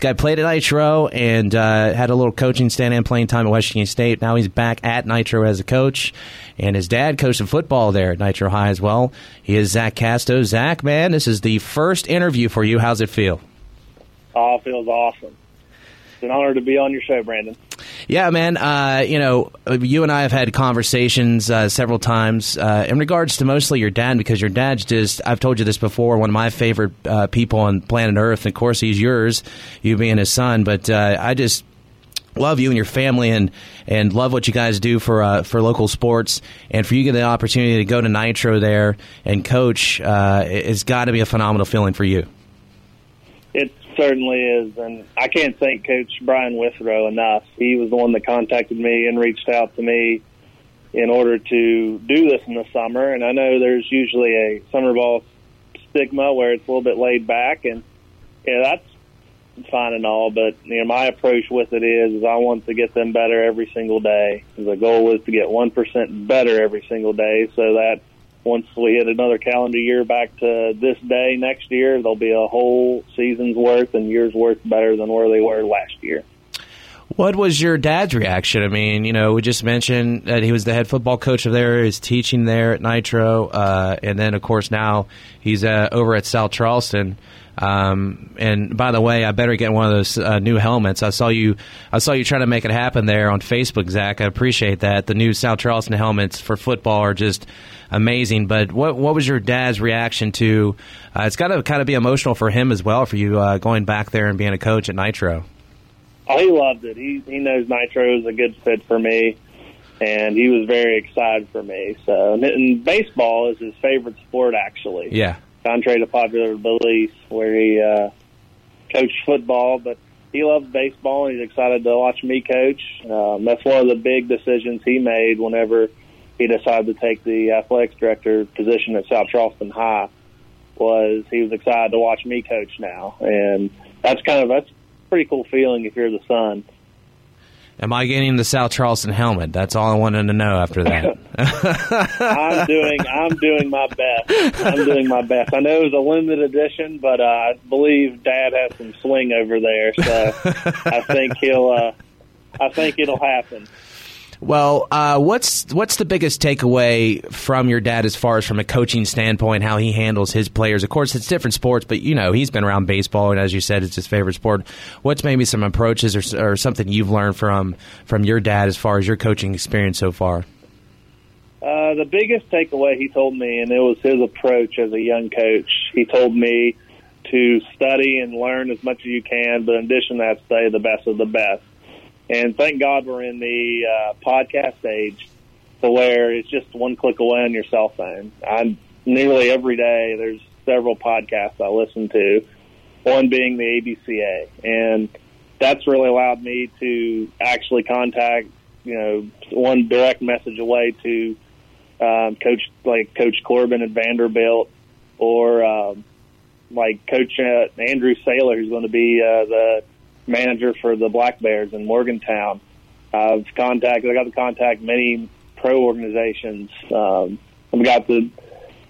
This guy played at Nitro and uh, had a little coaching stand and playing time at West Virginia State. Now he's back at Nitro as a coach, and his dad coached football there at Nitro High as well. He is Zach Casto. Zach, man, this is the first interview for you. How's it feel? Oh, it feels awesome. It's an honor to be on your show, Brandon. Yeah, man. Uh, you know, you and I have had conversations uh, several times uh, in regards to mostly your dad, because your dad's just, I've told you this before, one of my favorite uh, people on planet Earth. And of course, he's yours, you being his son. But uh, I just love you and your family and and love what you guys do for uh, for local sports and for you to get the opportunity to go to Nitro there and coach uh, it's got to be a phenomenal feeling for you. It certainly is, and I can't thank Coach Brian Withrow enough. He was the one that contacted me and reached out to me in order to do this in the summer. And I know there's usually a summer ball stigma where it's a little bit laid back, and yeah, that's fine and all. But you know, my approach with it is, is I want to get them better every single day. The goal is to get one percent better every single day, so that once we hit another calendar year back to this day next year, there'll be a whole season's worth and year's worth better than where they were last year. What was your dad's reaction? I mean, you know, we just mentioned that he was the head football coach of there, he's teaching there at Nitro, uh, and then, of course, now he's uh, over at South Charleston. Um, and by the way, I better get one of those uh, new helmets. I saw you, I saw you trying to make it happen there on Facebook, Zach. I appreciate that. The new South Charleston helmets for football are just amazing. But what what was your dad's reaction to? Uh, it's got to kind of be emotional for him as well for you uh, going back there and being a coach at Nitro. Oh, he loved it. He he knows Nitro is a good fit for me, and he was very excited for me. So, and baseball is his favorite sport, actually. Yeah. Contrary to popular belief, where he uh, coached football, but he loves baseball and he's excited to watch me coach. Um, that's one of the big decisions he made whenever he decided to take the athletics director position at South Charleston High. Was he was excited to watch me coach now, and that's kind of that's pretty cool feeling if you're the son. Am I getting the South Charleston helmet? That's all I wanted to know after that. I'm doing I'm doing my best. I'm doing my best. I know it was a limited edition, but uh, I believe Dad has some swing over there, so I think he'll. Uh, I think it'll happen. Well, uh, what's what's the biggest takeaway from your dad as far as from a coaching standpoint, how he handles his players? Of course, it's different sports, but you know he's been around baseball, and as you said, it's his favorite sport. What's maybe some approaches or, or something you've learned from from your dad as far as your coaching experience so far? Uh, the biggest takeaway he told me, and it was his approach as a young coach. He told me to study and learn as much as you can, but in addition to that, stay the best of the best. And thank God we're in the uh, podcast age to where it's just one click away on your cell phone. I nearly every day there's several podcasts I listen to, one being the ABCA, and that's really allowed me to actually contact, you know, one direct message away to um, Coach like Coach Corbin at Vanderbilt, or um, like Coach uh, Andrew Saylor, who's going to be uh, the manager for the Black Bears in Morgantown. I've contacted, I got to contact many pro organizations. Um, I've got to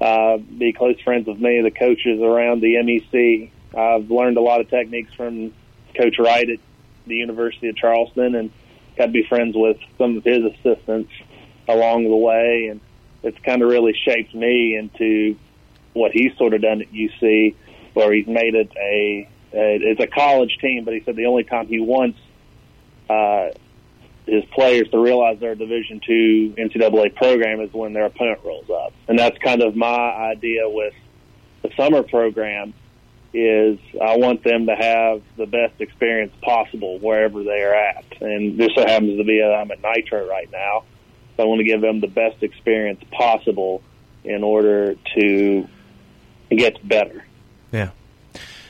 uh, be close friends with many of the coaches around the MEC. I've learned a lot of techniques from Coach Wright at the University of Charleston and got to be friends with some of his assistants along the way. And it's kind of really shaped me into what he's sort of done at UC, where he's made it a it's a college team, but he said the only time he wants uh, his players to realize they're a Division two NCAA program is when their opponent rolls up, and that's kind of my idea with the summer program. Is I want them to have the best experience possible wherever they are at, and this so happens to be uh, I'm at Nitro right now, so I want to give them the best experience possible in order to get better. Yeah.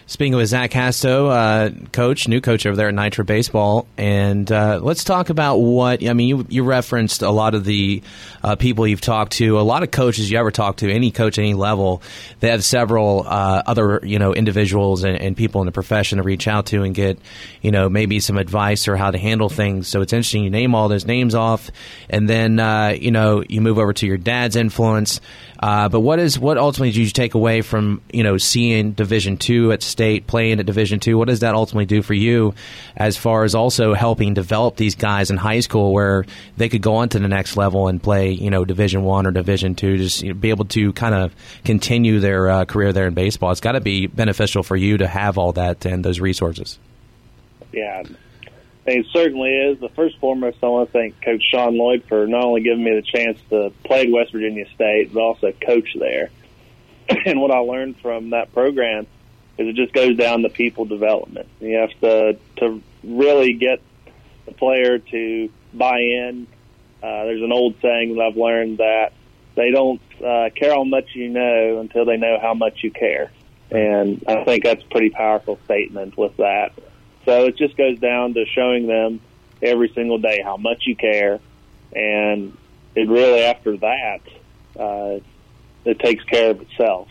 Speaking with Zach Casto, uh, coach, new coach over there at Nitro Baseball, and uh, let's talk about what I mean. You, you referenced a lot of the uh, people you've talked to, a lot of coaches you ever talked to, any coach, any level. They have several uh, other you know individuals and, and, people in the profession to reach out to and get you know maybe some advice or how to handle things. So it's interesting. You name all those names off, and then uh, you know you move over to your dad's influence. Uh, but what is what ultimately did you take away from you know seeing Division two at State, playing at Division two. What does that ultimately do for you, as far as also helping develop these guys in high school, where they could go on to the next level and play, you know, Division one or Division two, just you know, be able to kind of continue their uh, career there in baseball. It's got to be beneficial for you to have all that and those resources. Yeah, it certainly is. The first foremost, I want to thank Coach Sean Lloyd for not only giving me the chance to play at West Virginia State, but also coach there. and what I learned from that program is it just goes down to people development. You have to to really get the player to buy in. Uh, there's an old saying that I've learned that they don't uh, care how much you know until they know how much you care, and I think that's a pretty powerful statement with that. So it just goes down to showing them every single day how much you care, and it really after that, uh, it takes care of itself.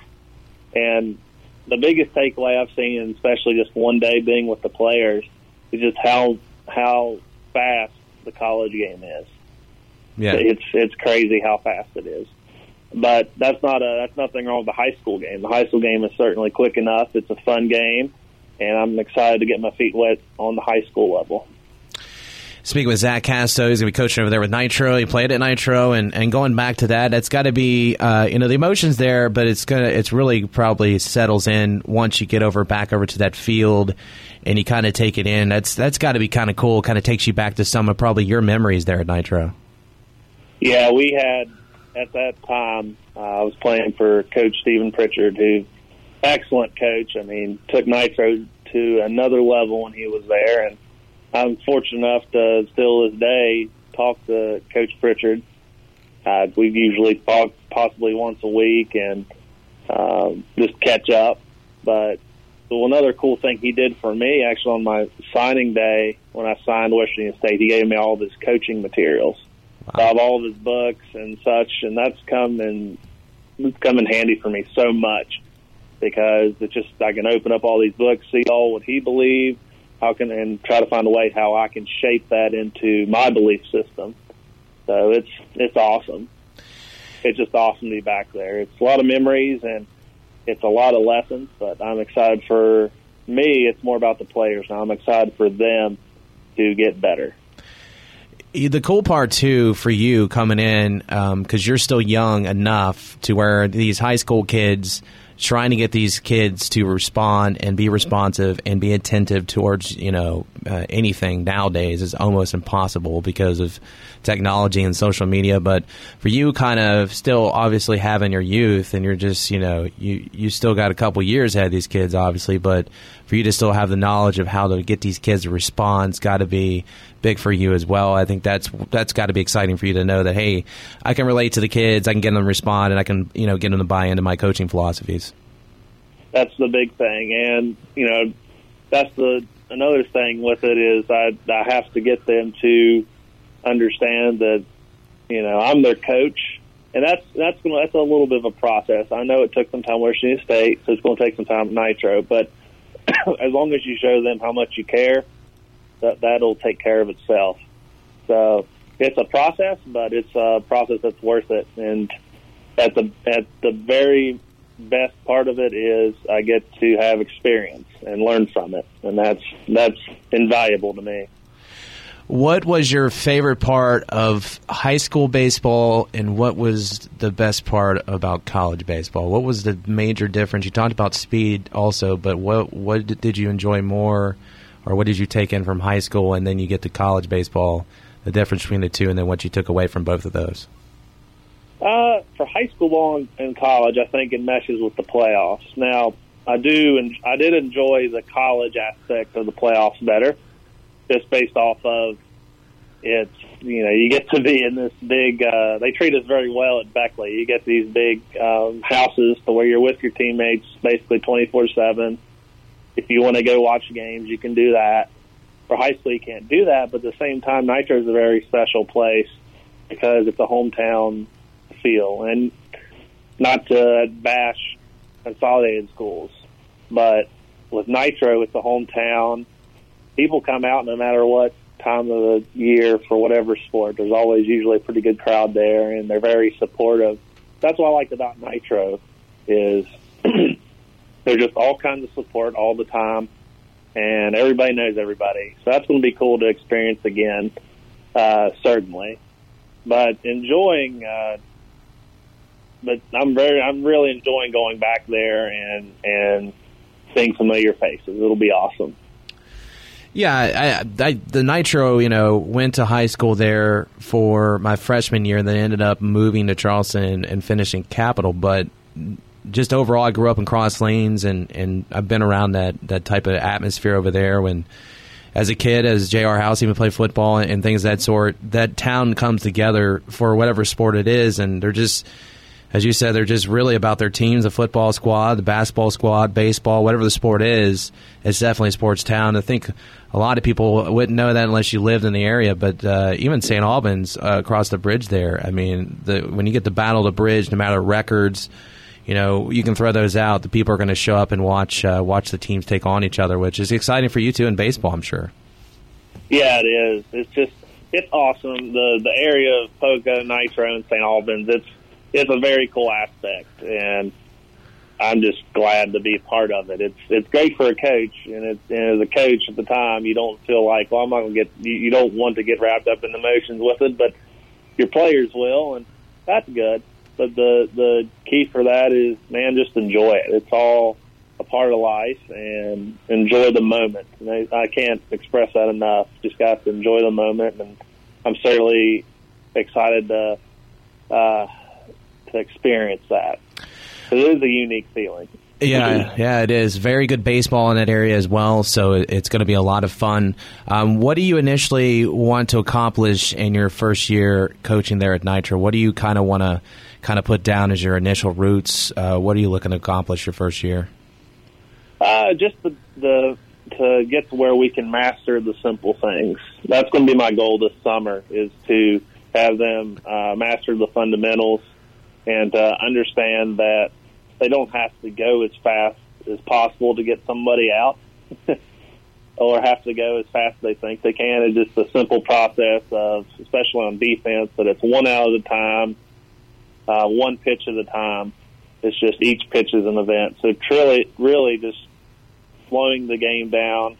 And the biggest takeaway I've seen, especially just one day being with the players, is just how how fast the college game is. Yeah, it's it's crazy how fast it is. But that's not a that's nothing wrong with the high school game. The high school game is certainly quick enough. It's a fun game and I'm excited to get my feet wet on the high school level. Speaking with Zach Casto, he's going to be coaching over there with Nitro. He played at Nitro, and, and going back to that, that's got to be uh, you know the emotions there, but it's gonna it's really probably settles in once you get over back over to that field, and you kind of take it in. That's that's got to be kind of cool. Kind of takes you back to some of probably your memories there at Nitro. Yeah, we had at that time. Uh, I was playing for Coach Stephen Pritchard, who excellent coach. I mean, took Nitro to another level when he was there, and I'm fortunate enough to still this day talk to Coach Pritchard. Uh, we usually talk possibly once a week and uh, just catch up. But so another cool thing he did for me, actually on my signing day when I signed West Virginia State, he gave me all of his coaching materials. Wow. I have all of his books and such, and that's come in it's come in handy for me so much because it's just I can open up all these books, see all what he believed, how can and try to find a way how I can shape that into my belief system. So it's it's awesome. It's just awesome to be back there. It's a lot of memories and it's a lot of lessons, but I'm excited for me. It's more about the players now. I'm excited for them to get better the cool part too for you coming in because um, you're still young enough to where these high school kids trying to get these kids to respond and be responsive and be attentive towards you know uh, anything nowadays is almost impossible because of technology and social media but for you kind of still obviously having your youth and you're just you know you you still got a couple years ahead of these kids obviously but for you to still have the knowledge of how to get these kids to respond has got to be big for you as well. I think that's that's got to be exciting for you to know that hey, I can relate to the kids, I can get them to respond, and I can you know get them to buy into my coaching philosophies. That's the big thing, and you know that's the another thing with it is I I have to get them to understand that you know I'm their coach, and that's that's gonna, that's a little bit of a process. I know it took some time West Virginia State, so it's going to take some time at Nitro, but as long as you show them how much you care that that'll take care of itself. So it's a process, but it's a process that's worth it. And at the at the very best part of it is I get to have experience and learn from it, and that's that's invaluable to me. What was your favorite part of high school baseball, and what was the best part about college baseball? What was the major difference? You talked about speed also, but what what did you enjoy more? or what did you take in from high school and then you get to college baseball? The difference between the two, and then what you took away from both of those. Uh, for high school ball and college, I think it meshes with the playoffs. Now, I do, and I did enjoy the college aspect of the playoffs better, just based off of it's you know you get to be in this big. Uh, they treat us very well at Beckley. You get these big um, houses to where you're with your teammates basically twenty four seven if you want to go watch games, you can do that. For high school, you can't do that, but at the same time, Nitro is a very special place because it's a hometown feel. And not to bash consolidated schools, but with Nitro, it's a hometown. People come out no matter what time of the year for whatever sport. There's always usually a pretty good crowd there, and they're very supportive. That's what I like about Nitro is There's just all kinds of support all the time, and everybody knows everybody. So that's going to be cool to experience again, uh, certainly. But enjoying, uh, but I'm very, I'm really enjoying going back there and and seeing familiar faces. It'll be awesome. Yeah, I, I, the Nitro, you know, went to high school there for my freshman year, and then ended up moving to Charleston and, finishing Capital. But just overall, I grew up in Cross Lanes, and, and I've been around that, that type of atmosphere over there. When, as a kid, as J.R. House even played football and, and things of that sort, that town comes together for whatever sport it is, and they're just as you said, they're just really about their teams, the football squad, the basketball squad, baseball, whatever the sport is. It's definitely a sports town. I think a lot of people wouldn't know that unless you lived in the area. But uh, even St. Albans uh, across the bridge there, I mean, the, when you get the Battle the Bridge, no matter records, you know, you can throw those out. The people are going to show up and watch uh, watch the teams take on each other, which is exciting for you too in baseball, I'm sure. Yeah, it is. It's just it's awesome. The the area of Poca, Nitro, and St. Albans. It's it's a very cool aspect, and I'm just glad to be part of it. It's it's great for a coach, and, it's, and as a coach at the time, you don't feel like, well, I'm not to get. You, you don't want to get wrapped up in the emotions with it, but your players will, and that's good. But the the key for that is, man, just enjoy it. It's all a part of life, and enjoy the moment. And I, I can't express that enough. Just got to enjoy the moment, and I'm certainly excited to. Uh, to experience that. It is a unique feeling. Yeah, yeah, it is. Very good baseball in that area as well, so it's going to be a lot of fun. Um, what do you initially want to accomplish in your first year coaching there at Nitro? What do you kind of want to kind of put down as your initial roots? Uh, what are you looking to accomplish your first year? Uh, just the, the to get to where we can master the simple things. That's going to be my goal this summer is to have them uh, master the fundamentals and uh, understand that they don't have to go as fast as possible to get somebody out or have to go as fast as they think they can. It's just a simple process of, especially on defense, that it's one out at a time, uh, one pitch at a time. It's just each pitch is an event. So truly, really just slowing the game down,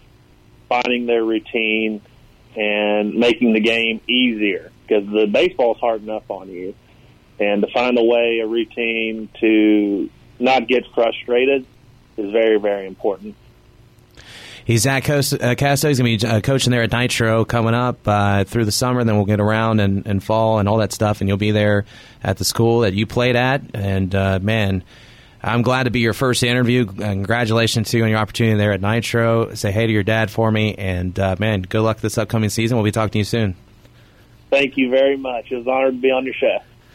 finding their routine, and making the game easier because the baseball's hard enough on you and to find a way, a routine to not get frustrated is very, very important. He's Zach Casto. Uh, He's going to be uh, coaching there at Nitro coming up uh, through the summer. Then we'll get around and, and fall and all that stuff, and you'll be there at the school that you played at. And uh, man, I'm glad to be your first interview. Congratulations to you on your opportunity there at Nitro. Say hey to your dad for me, and uh, man, good luck this upcoming season. We'll be talking to you soon. Thank you very much. It was an honor to be on your show.